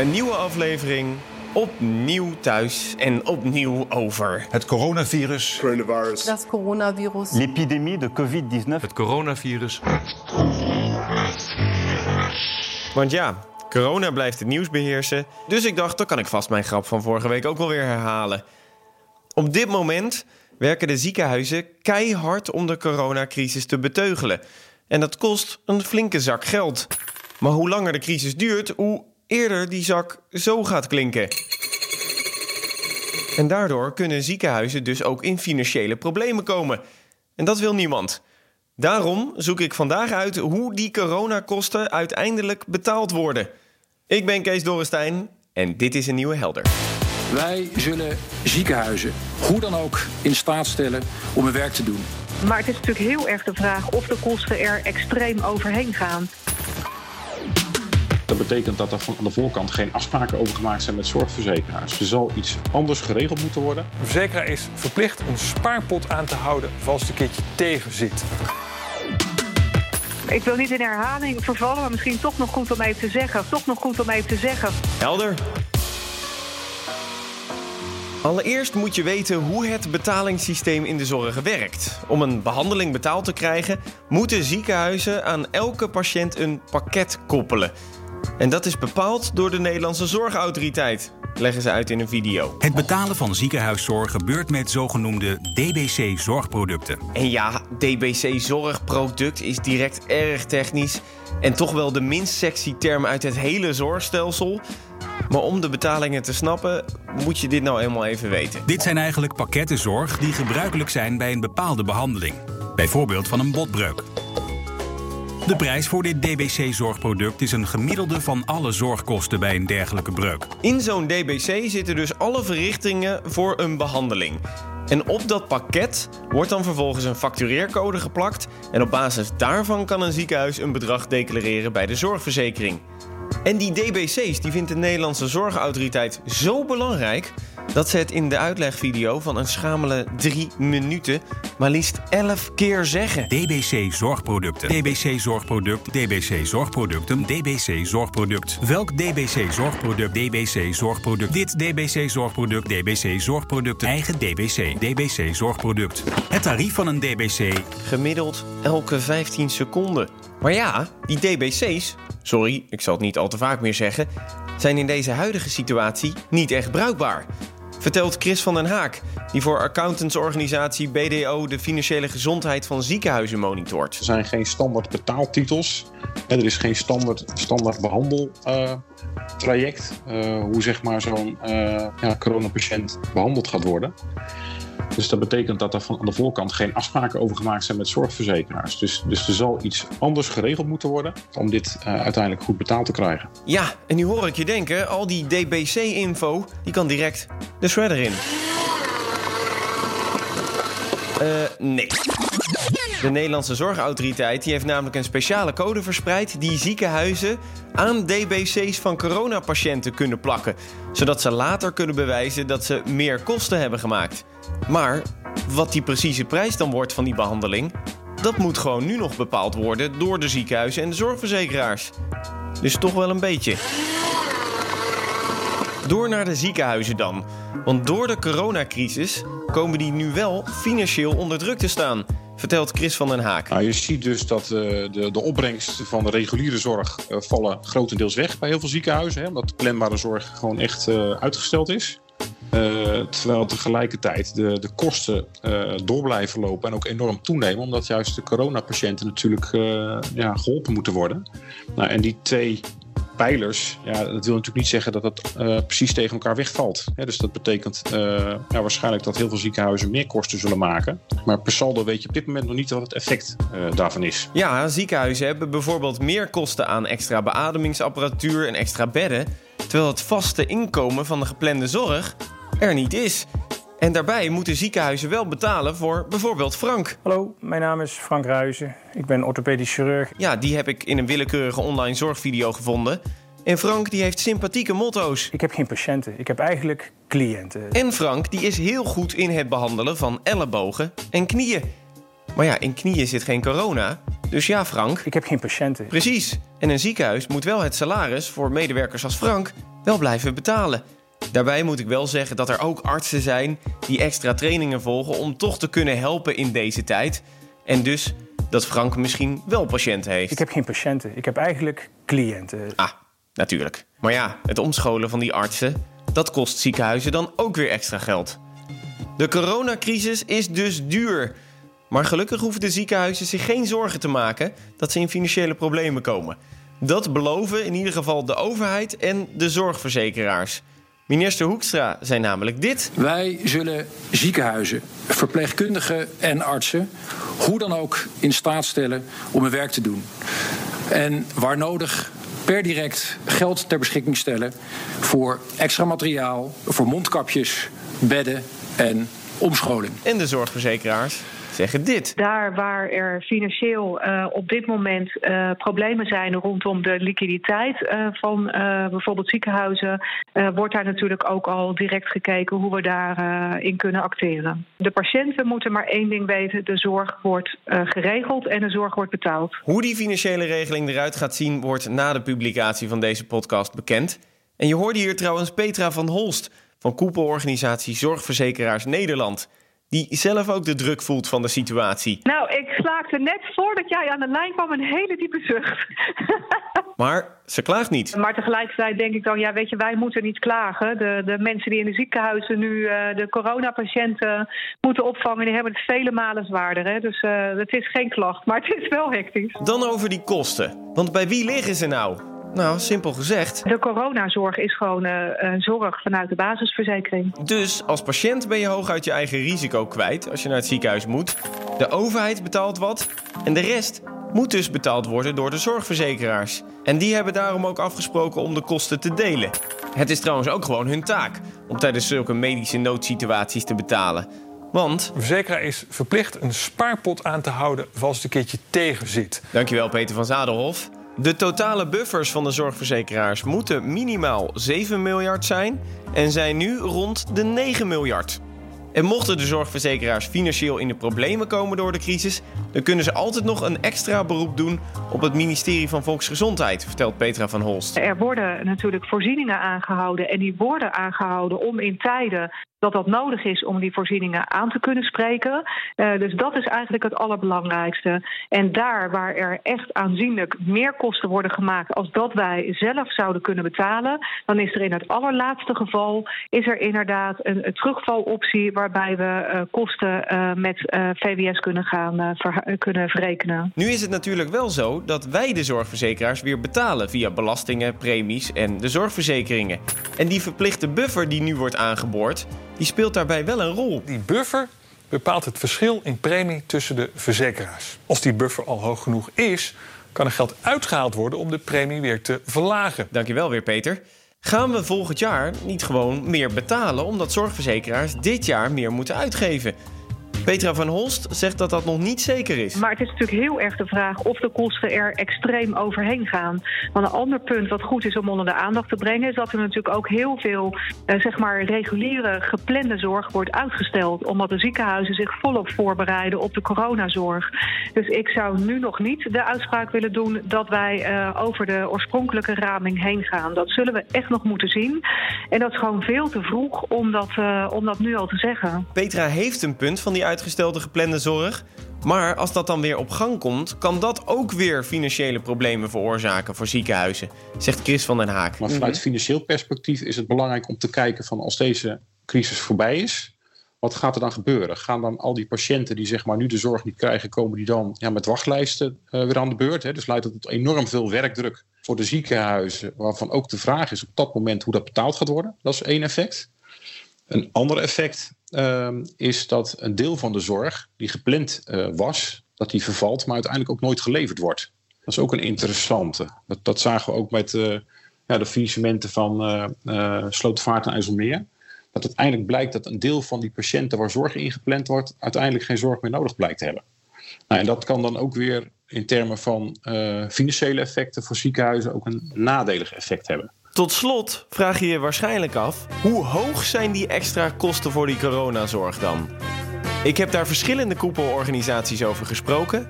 Een nieuwe aflevering, opnieuw thuis en opnieuw over. Het coronavirus. coronavirus. Das Coronavirus. L'épidémie de Covid-19. Het coronavirus. Want ja, corona blijft het nieuws beheersen. Dus ik dacht, dan kan ik vast mijn grap van vorige week ook wel weer herhalen. Op dit moment werken de ziekenhuizen keihard om de coronacrisis te beteugelen. En dat kost een flinke zak geld. Maar hoe langer de crisis duurt, hoe eerder die zak zo gaat klinken. En daardoor kunnen ziekenhuizen dus ook in financiële problemen komen. En dat wil niemand. Daarom zoek ik vandaag uit hoe die coronakosten uiteindelijk betaald worden. Ik ben Kees Dorrestein en dit is een nieuwe Helder. Wij zullen ziekenhuizen hoe dan ook in staat stellen om hun werk te doen. Maar het is natuurlijk heel erg de vraag of de kosten er extreem overheen gaan. Dat betekent dat er van aan de voorkant geen afspraken over gemaakt zijn met zorgverzekeraars. Er zal iets anders geregeld moeten worden. De verzekeraar is verplicht een spaarpot aan te houden als het een keertje tegen zit. Ik wil niet in herhaling vervallen, maar misschien toch nog goed om even te zeggen. Toch nog goed om even te zeggen. Helder. Allereerst moet je weten hoe het betalingssysteem in de zorg werkt. Om een behandeling betaald te krijgen, moeten ziekenhuizen aan elke patiënt een pakket koppelen. En dat is bepaald door de Nederlandse Zorgautoriteit, leggen ze uit in een video. Het betalen van ziekenhuiszorg gebeurt met zogenoemde DBC-zorgproducten. En ja, DBC zorgproduct is direct erg technisch en toch wel de minst sexy term uit het hele zorgstelsel. Maar om de betalingen te snappen, moet je dit nou eenmaal even weten. Dit zijn eigenlijk pakketten zorg die gebruikelijk zijn bij een bepaalde behandeling. Bijvoorbeeld van een botbreuk. De prijs voor dit DBC-zorgproduct is een gemiddelde van alle zorgkosten bij een dergelijke breuk. In zo'n DBC zitten dus alle verrichtingen voor een behandeling. En op dat pakket wordt dan vervolgens een factureercode geplakt. En op basis daarvan kan een ziekenhuis een bedrag declareren bij de zorgverzekering. En die DBC's die vindt de Nederlandse Zorgautoriteit zo belangrijk dat ze het in de uitlegvideo van een schamele drie minuten maar liefst 11 keer zeggen. DBC zorgproducten. DBC zorgproduct. DBC zorgproducten. DBC zorgproduct. Welk DBC zorgproduct? DBC zorgproduct. Dit DBC zorgproduct. DBC zorgproduct. Eigen DBC. DBC zorgproduct. Het tarief van een DBC. Gemiddeld elke 15 seconden. Maar ja, die DBC's, sorry, ik zal het niet al te vaak meer zeggen, zijn in deze huidige situatie niet echt bruikbaar. Vertelt Chris van den Haak, die voor accountantsorganisatie BDO de financiële gezondheid van ziekenhuizen monitort. Er zijn geen standaard betaaltitels. Er is geen standaard, standaard behandeltraject. Uh, hoe zeg maar zo'n uh, ja, coronapatiënt behandeld gaat worden. Dus dat betekent dat er van aan de voorkant geen afspraken over gemaakt zijn met zorgverzekeraars. Dus, dus er zal iets anders geregeld moeten worden om dit uh, uiteindelijk goed betaald te krijgen. Ja, en nu hoor ik je denken, al die DBC-info, die kan direct de shredder in. Uh, nee. De Nederlandse Zorgautoriteit die heeft namelijk een speciale code verspreid die ziekenhuizen aan DBC's van coronapatiënten kunnen plakken, zodat ze later kunnen bewijzen dat ze meer kosten hebben gemaakt. Maar wat die precieze prijs dan wordt van die behandeling, dat moet gewoon nu nog bepaald worden door de ziekenhuizen en de zorgverzekeraars. Dus toch wel een beetje. Door naar de ziekenhuizen dan. Want door de coronacrisis komen die nu wel financieel onder druk te staan, vertelt Chris van den Haak. Nou, je ziet dus dat uh, de, de opbrengsten van de reguliere zorg uh, vallen grotendeels weg bij heel veel ziekenhuizen. Hè, omdat de planbare zorg gewoon echt uh, uitgesteld is. Uh, terwijl tegelijkertijd de, de kosten uh, door blijven lopen en ook enorm toenemen, omdat juist de coronapatiënten natuurlijk uh, ja, geholpen moeten worden. Nou, en die twee pijlers, ja, dat wil natuurlijk niet zeggen dat het precies tegen elkaar wegvalt. Dus dat betekent ja, waarschijnlijk dat heel veel ziekenhuizen meer kosten zullen maken. Maar per saldo weet je op dit moment nog niet wat het effect daarvan is. Ja, ziekenhuizen hebben bijvoorbeeld meer kosten aan extra beademingsapparatuur en extra bedden, terwijl het vaste inkomen van de geplande zorg er niet is. En daarbij moeten ziekenhuizen wel betalen voor bijvoorbeeld Frank. Hallo, mijn naam is Frank Ruizen. Ik ben orthopedisch chirurg. Ja, die heb ik in een willekeurige online zorgvideo gevonden. En Frank die heeft sympathieke motto's. Ik heb geen patiënten, ik heb eigenlijk cliënten. En Frank die is heel goed in het behandelen van ellebogen en knieën. Maar ja, in knieën zit geen corona. Dus ja, Frank. Ik heb geen patiënten. Precies. En een ziekenhuis moet wel het salaris voor medewerkers als Frank wel blijven betalen. Daarbij moet ik wel zeggen dat er ook artsen zijn die extra trainingen volgen om toch te kunnen helpen in deze tijd. En dus dat Frank misschien wel patiënten heeft. Ik heb geen patiënten. Ik heb eigenlijk cliënten. Ah, natuurlijk. Maar ja, het omscholen van die artsen, dat kost ziekenhuizen dan ook weer extra geld. De coronacrisis is dus duur. Maar gelukkig hoeven de ziekenhuizen zich geen zorgen te maken dat ze in financiële problemen komen. Dat beloven in ieder geval de overheid en de zorgverzekeraars. Minister Hoekstra zei namelijk dit. Wij zullen ziekenhuizen, verpleegkundigen en artsen hoe dan ook in staat stellen om hun werk te doen. En waar nodig per direct geld ter beschikking stellen voor extra materiaal, voor mondkapjes, bedden en omscholing. En de zorgverzekeraars zeggen dit. Daar waar er financieel uh, op dit moment uh, problemen zijn rondom de liquiditeit uh, van bijvoorbeeld ziekenhuizen, wordt daar natuurlijk ook al direct gekeken hoe we daarin in kunnen acteren. De patiënten moeten maar één ding weten: de zorg wordt geregeld en de zorg wordt betaald. Hoe die financiële regeling eruit gaat zien, wordt na de publicatie van deze podcast bekend. En je hoorde hier trouwens Petra van Holst van koepelorganisatie Zorgverzekeraars Nederland die zelf ook de druk voelt van de situatie. Nou, ik slaakte net voordat jij aan de lijn kwam een hele diepe zucht. maar ze klaagt niet. Maar tegelijkertijd denk ik dan, ja, weet je, wij moeten niet klagen. De, de mensen die in de ziekenhuizen nu uh, de coronapatiënten moeten opvangen, die hebben het vele malen zwaarder. Hè? Dus uh, het is geen klacht, maar het is wel hectisch. Dan over die kosten. Want bij wie liggen ze nou? Nou, simpel gezegd. De coronazorg is gewoon uh, zorg vanuit de basisverzekering. Dus als patiënt ben je hooguit je eigen risico kwijt als je naar het ziekenhuis moet. De overheid betaalt wat en de rest moet dus betaald worden door de zorgverzekeraars. En die hebben daarom ook afgesproken om de kosten te delen. Het is trouwens ook gewoon hun taak om tijdens zulke medische noodsituaties te betalen. Want... De verzekeraar is verplicht een spaarpot aan te houden als het een keertje tegen zit. Dankjewel Peter van Zadelhof. De totale buffers van de zorgverzekeraars moeten minimaal 7 miljard zijn en zijn nu rond de 9 miljard. En mochten de zorgverzekeraars financieel in de problemen komen door de crisis, dan kunnen ze altijd nog een extra beroep doen op het ministerie van Volksgezondheid, vertelt Petra van Holst. Er worden natuurlijk voorzieningen aangehouden en die worden aangehouden om in tijden dat dat nodig is om die voorzieningen aan te kunnen spreken. Uh, dus dat is eigenlijk het allerbelangrijkste. En daar waar er echt aanzienlijk meer kosten worden gemaakt als dat wij zelf zouden kunnen betalen, dan is er in het allerlaatste geval is er inderdaad een terugvaloptie waarbij we uh, kosten uh, met VWS kunnen gaan ver, kunnen verrekenen. Nu is het natuurlijk wel zo dat wij de zorgverzekeraars weer betalen via belastingen, premies en de zorgverzekeringen. En die verplichte buffer die nu wordt aangeboord, die speelt daarbij wel een rol. Die buffer bepaalt het verschil in premie tussen de verzekeraars. Als die buffer al hoog genoeg is, kan er geld uitgehaald worden om de premie weer te verlagen. Dankjewel weer, Peter. Gaan we volgend jaar niet gewoon meer betalen omdat zorgverzekeraars dit jaar meer moeten uitgeven? Petra van Holst zegt dat dat nog niet zeker is. Maar het is natuurlijk heel erg de vraag of de kosten er extreem overheen gaan. Want een ander punt wat goed is om onder de aandacht te brengen... is dat er natuurlijk ook heel veel eh, zeg maar reguliere geplande zorg wordt uitgesteld. Omdat de ziekenhuizen zich volop voorbereiden op de coronazorg. Dus ik zou nu nog niet de uitspraak willen doen... dat wij uh, over de oorspronkelijke raming heen gaan. Dat zullen we echt nog moeten zien. En dat is gewoon veel te vroeg om dat, uh, om dat nu al te zeggen. Petra heeft een punt van die uitgestelde geplande zorg. Maar als dat dan weer op gang komt, kan dat ook weer financiële problemen veroorzaken voor ziekenhuizen, zegt Chris van den Haak. Maar vanuit financieel perspectief is het belangrijk om te kijken van als deze crisis voorbij is, wat gaat er dan gebeuren? Gaan dan al die patiënten die zeg maar nu de zorg niet krijgen, komen die dan ja, met wachtlijsten uh, weer aan de beurt? Hè? Dus leidt dat tot enorm veel werkdruk voor de ziekenhuizen, waarvan ook de vraag is op dat moment hoe dat betaald gaat worden. Dat is één effect. Een ander effect is dat een deel van de zorg die gepland uh, was, dat die vervalt, maar uiteindelijk ook nooit geleverd wordt. Dat is ook een interessante. Dat, dat zagen we ook met uh, ja, de faillissementen van uh, Slootvaart en IJsselmeer. Dat uiteindelijk blijkt dat een deel van die patiënten waar zorg ingepland wordt, uiteindelijk geen zorg meer nodig blijkt te hebben. Nou, en dat kan dan ook weer in termen van financiële effecten voor ziekenhuizen ook een nadelig effect hebben. Tot slot vraag je je waarschijnlijk af: hoe hoog zijn die extra kosten voor die coronazorg dan? Ik heb daar verschillende koepelorganisaties over gesproken.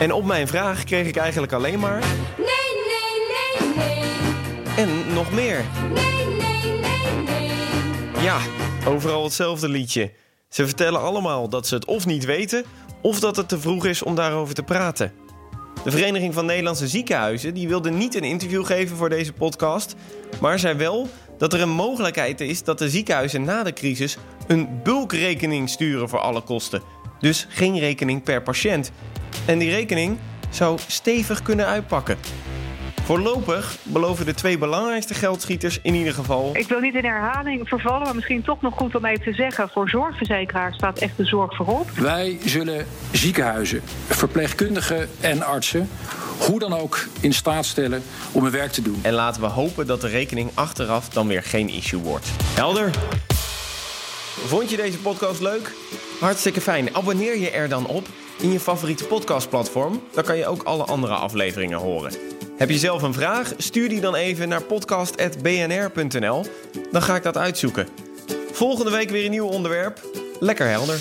En op mijn vraag kreeg ik eigenlijk alleen maar. Nee, nee, nee, nee. En nog meer. Nee, nee, nee, nee. Ja, overal hetzelfde liedje. Ze vertellen allemaal dat ze het of niet weten, of dat het te vroeg is om daarover te praten. De Vereniging van Nederlandse Ziekenhuizen die wilde niet een interview geven voor deze podcast, maar zei wel dat er een mogelijkheid is dat de ziekenhuizen na de crisis een bulkrekening sturen voor alle kosten. Dus geen rekening per patiënt. En die rekening zou stevig kunnen uitpakken. Voorlopig beloven de twee belangrijkste geldschieters in ieder geval Ik wil niet in herhaling vervallen, maar misschien toch nog goed om even te zeggen: voor zorgverzekeraars staat echt de zorg voorop. Wij zullen ziekenhuizen, verpleegkundigen en artsen hoe dan ook in staat stellen om hun werk te doen. En laten we hopen dat de rekening achteraf dan weer geen issue wordt. Helder? Vond je deze podcast leuk? Hartstikke fijn. Abonneer je er dan op in je favoriete podcastplatform. Dan kan je ook alle andere afleveringen horen. Heb je zelf een vraag? Stuur die dan even naar podcast.bnr.nl. Dan ga ik dat uitzoeken. Volgende week weer een nieuw onderwerp. Lekker helder.